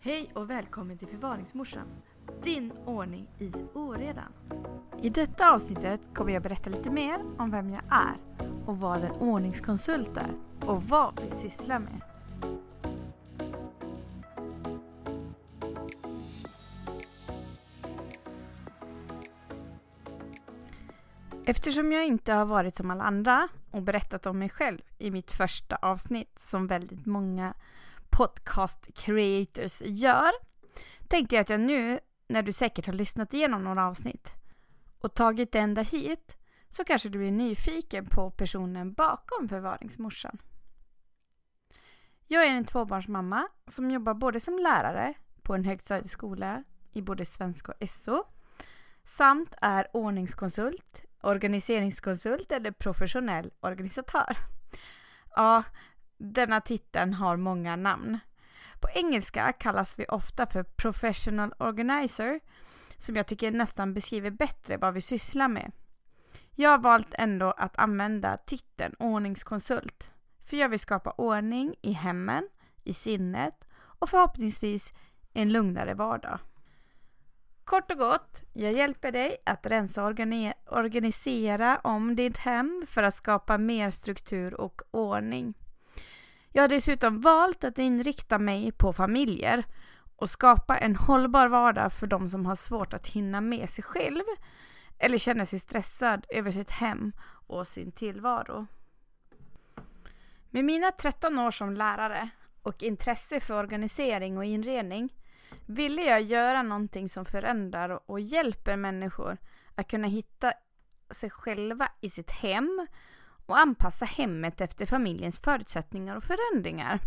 Hej och välkommen till Förvaringsmorsan. Din ordning i oredan. I detta avsnittet kommer jag berätta lite mer om vem jag är och vad en ordningskonsult är och vad vi sysslar med. Eftersom jag inte har varit som alla andra och berättat om mig själv i mitt första avsnitt som väldigt många podcast creators gör tänkte jag att jag nu, när du säkert har lyssnat igenom några avsnitt och tagit det ända hit, så kanske du blir nyfiken på personen bakom förvaringsmorsan. Jag är en tvåbarnsmamma som jobbar både som lärare på en högstadieskola i både svenska och SO samt är ordningskonsult, organiseringskonsult eller professionell organisatör. Ja, denna titeln har många namn. På engelska kallas vi ofta för professional organizer, som jag tycker nästan beskriver bättre vad vi sysslar med. Jag har valt ändå att använda titeln ordningskonsult, för jag vill skapa ordning i hemmen, i sinnet och förhoppningsvis en lugnare vardag. Kort och gott, jag hjälper dig att rensa och organisera om ditt hem för att skapa mer struktur och ordning. Jag har dessutom valt att inrikta mig på familjer och skapa en hållbar vardag för de som har svårt att hinna med sig själv eller känner sig stressad över sitt hem och sin tillvaro. Med mina 13 år som lärare och intresse för organisering och inredning ville jag göra någonting som förändrar och hjälper människor att kunna hitta sig själva i sitt hem och anpassa hemmet efter familjens förutsättningar och förändringar.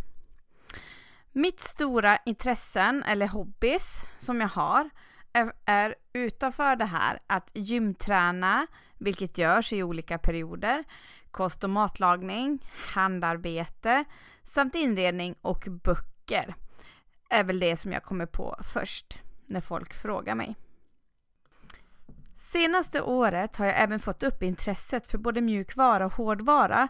Mitt stora intressen eller hobbys som jag har är, är utanför det här att gymträna, vilket görs i olika perioder, kost och matlagning, handarbete samt inredning och böcker är väl det som jag kommer på först när folk frågar mig. Senaste året har jag även fått upp intresset för både mjukvara och hårdvara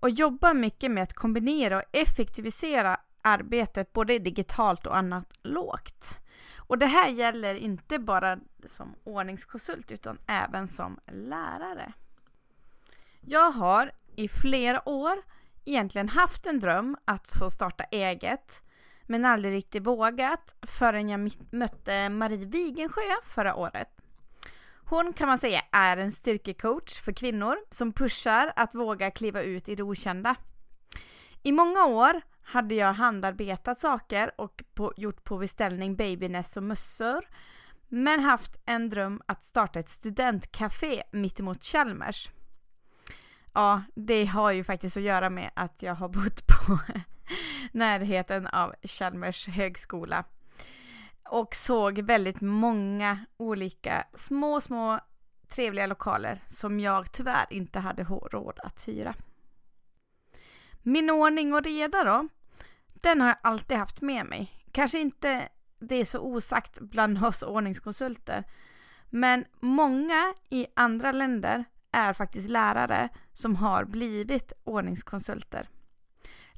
och jobbar mycket med att kombinera och effektivisera arbetet både digitalt och analogt. Och det här gäller inte bara som ordningskonsult utan även som lärare. Jag har i flera år egentligen haft en dröm att få starta eget men aldrig riktigt vågat förrän jag mötte Marie Wigensjö förra året. Hon kan man säga är en styrkecoach för kvinnor som pushar att våga kliva ut i det okända. I många år hade jag handarbetat saker och på, gjort på beställning babynest och mössor. Men haft en dröm att starta ett studentcafé mittemot Chalmers. Ja, det har ju faktiskt att göra med att jag har bott på närheten av Chalmers högskola och såg väldigt många olika små, små trevliga lokaler som jag tyvärr inte hade råd att hyra. Min ordning och reda då, den har jag alltid haft med mig. Kanske inte det är så osagt bland oss ordningskonsulter, men många i andra länder är faktiskt lärare som har blivit ordningskonsulter.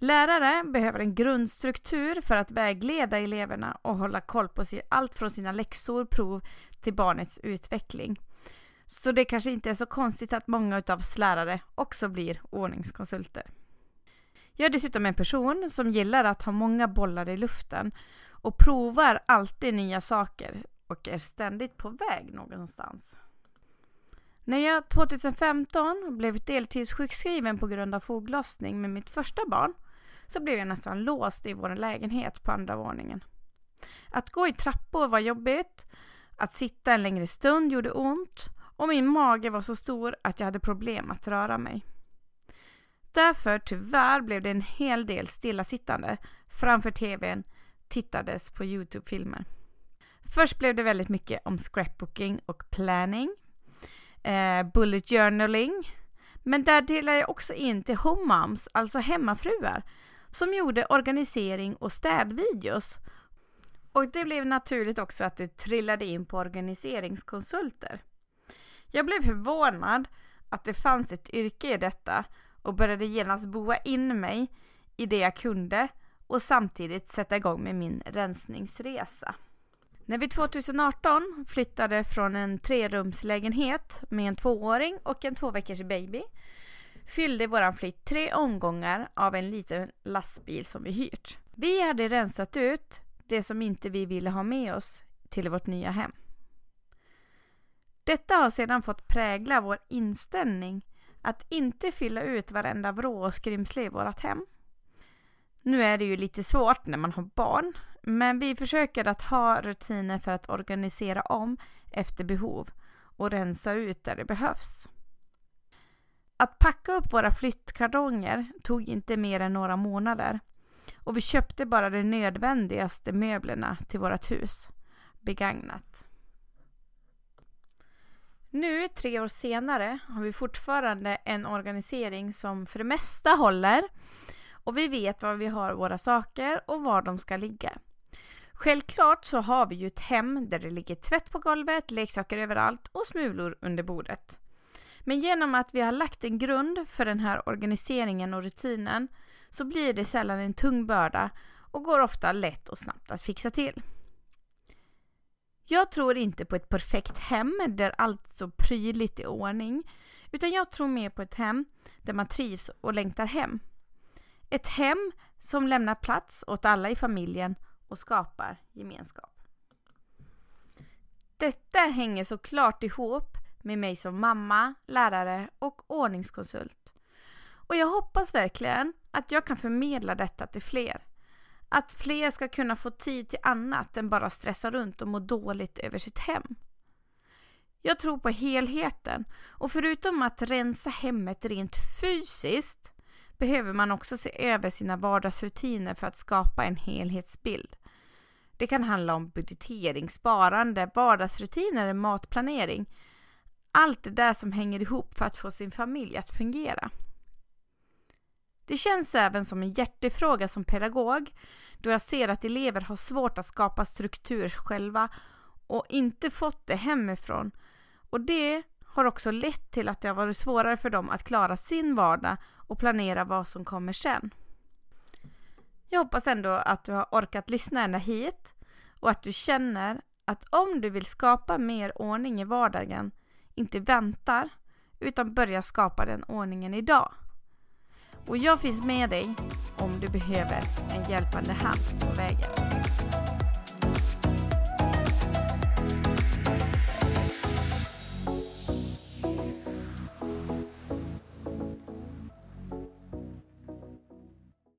Lärare behöver en grundstruktur för att vägleda eleverna och hålla koll på allt från sina läxor, prov till barnets utveckling. Så det kanske inte är så konstigt att många av oss lärare också blir ordningskonsulter. Jag är dessutom en person som gillar att ha många bollar i luften och provar alltid nya saker och är ständigt på väg någonstans. När jag 2015 blev deltidssjukskriven på grund av foglossning med mitt första barn så blev jag nästan låst i vår lägenhet på andra våningen. Att gå i trappor var jobbigt, att sitta en längre stund gjorde ont och min mage var så stor att jag hade problem att röra mig. Därför tyvärr blev det en hel del stillasittande framför tvn tittades på Youtube-filmer. Först blev det väldigt mycket om scrapbooking och planning, eh, bullet journaling, men där delar jag också in till home moms, alltså hemmafruar, som gjorde organisering och städvideos. Och det blev naturligt också att det trillade in på organiseringskonsulter. Jag blev förvånad att det fanns ett yrke i detta och började genast boa in mig i det jag kunde och samtidigt sätta igång med min rensningsresa. När vi 2018 flyttade från en trerumslägenhet med en tvååring och en två veckors baby fyllde våran flytt tre omgångar av en liten lastbil som vi hyrt. Vi hade rensat ut det som inte vi ville ha med oss till vårt nya hem. Detta har sedan fått prägla vår inställning att inte fylla ut varenda vrå och skrymsle i vårt hem. Nu är det ju lite svårt när man har barn, men vi försöker att ha rutiner för att organisera om efter behov och rensa ut där det behövs. Att packa upp våra flyttkartonger tog inte mer än några månader och vi köpte bara de nödvändigaste möblerna till vårt hus, begagnat. Nu, tre år senare, har vi fortfarande en organisering som för det mesta håller och vi vet var vi har våra saker och var de ska ligga. Självklart så har vi ju ett hem där det ligger tvätt på golvet, leksaker överallt och smulor under bordet. Men genom att vi har lagt en grund för den här organiseringen och rutinen så blir det sällan en tung börda och går ofta lätt och snabbt att fixa till. Jag tror inte på ett perfekt hem där allt så prydligt i ordning, utan jag tror mer på ett hem där man trivs och längtar hem. Ett hem som lämnar plats åt alla i familjen och skapar gemenskap. Detta hänger såklart ihop med mig som mamma, lärare och ordningskonsult. Och jag hoppas verkligen att jag kan förmedla detta till fler. Att fler ska kunna få tid till annat än bara stressa runt och må dåligt över sitt hem. Jag tror på helheten och förutom att rensa hemmet rent fysiskt behöver man också se över sina vardagsrutiner för att skapa en helhetsbild. Det kan handla om budgetering, sparande, vardagsrutiner, matplanering. Allt det där som hänger ihop för att få sin familj att fungera. Det känns även som en hjärtefråga som pedagog då jag ser att elever har svårt att skapa struktur själva och inte fått det hemifrån. Och det har också lett till att det har varit svårare för dem att klara sin vardag och planera vad som kommer sen. Jag hoppas ändå att du har orkat lyssna ända hit och att du känner att om du vill skapa mer ordning i vardagen, inte väntar utan börjar skapa den ordningen idag. Och jag finns med dig om du behöver en hjälpande hand på vägen.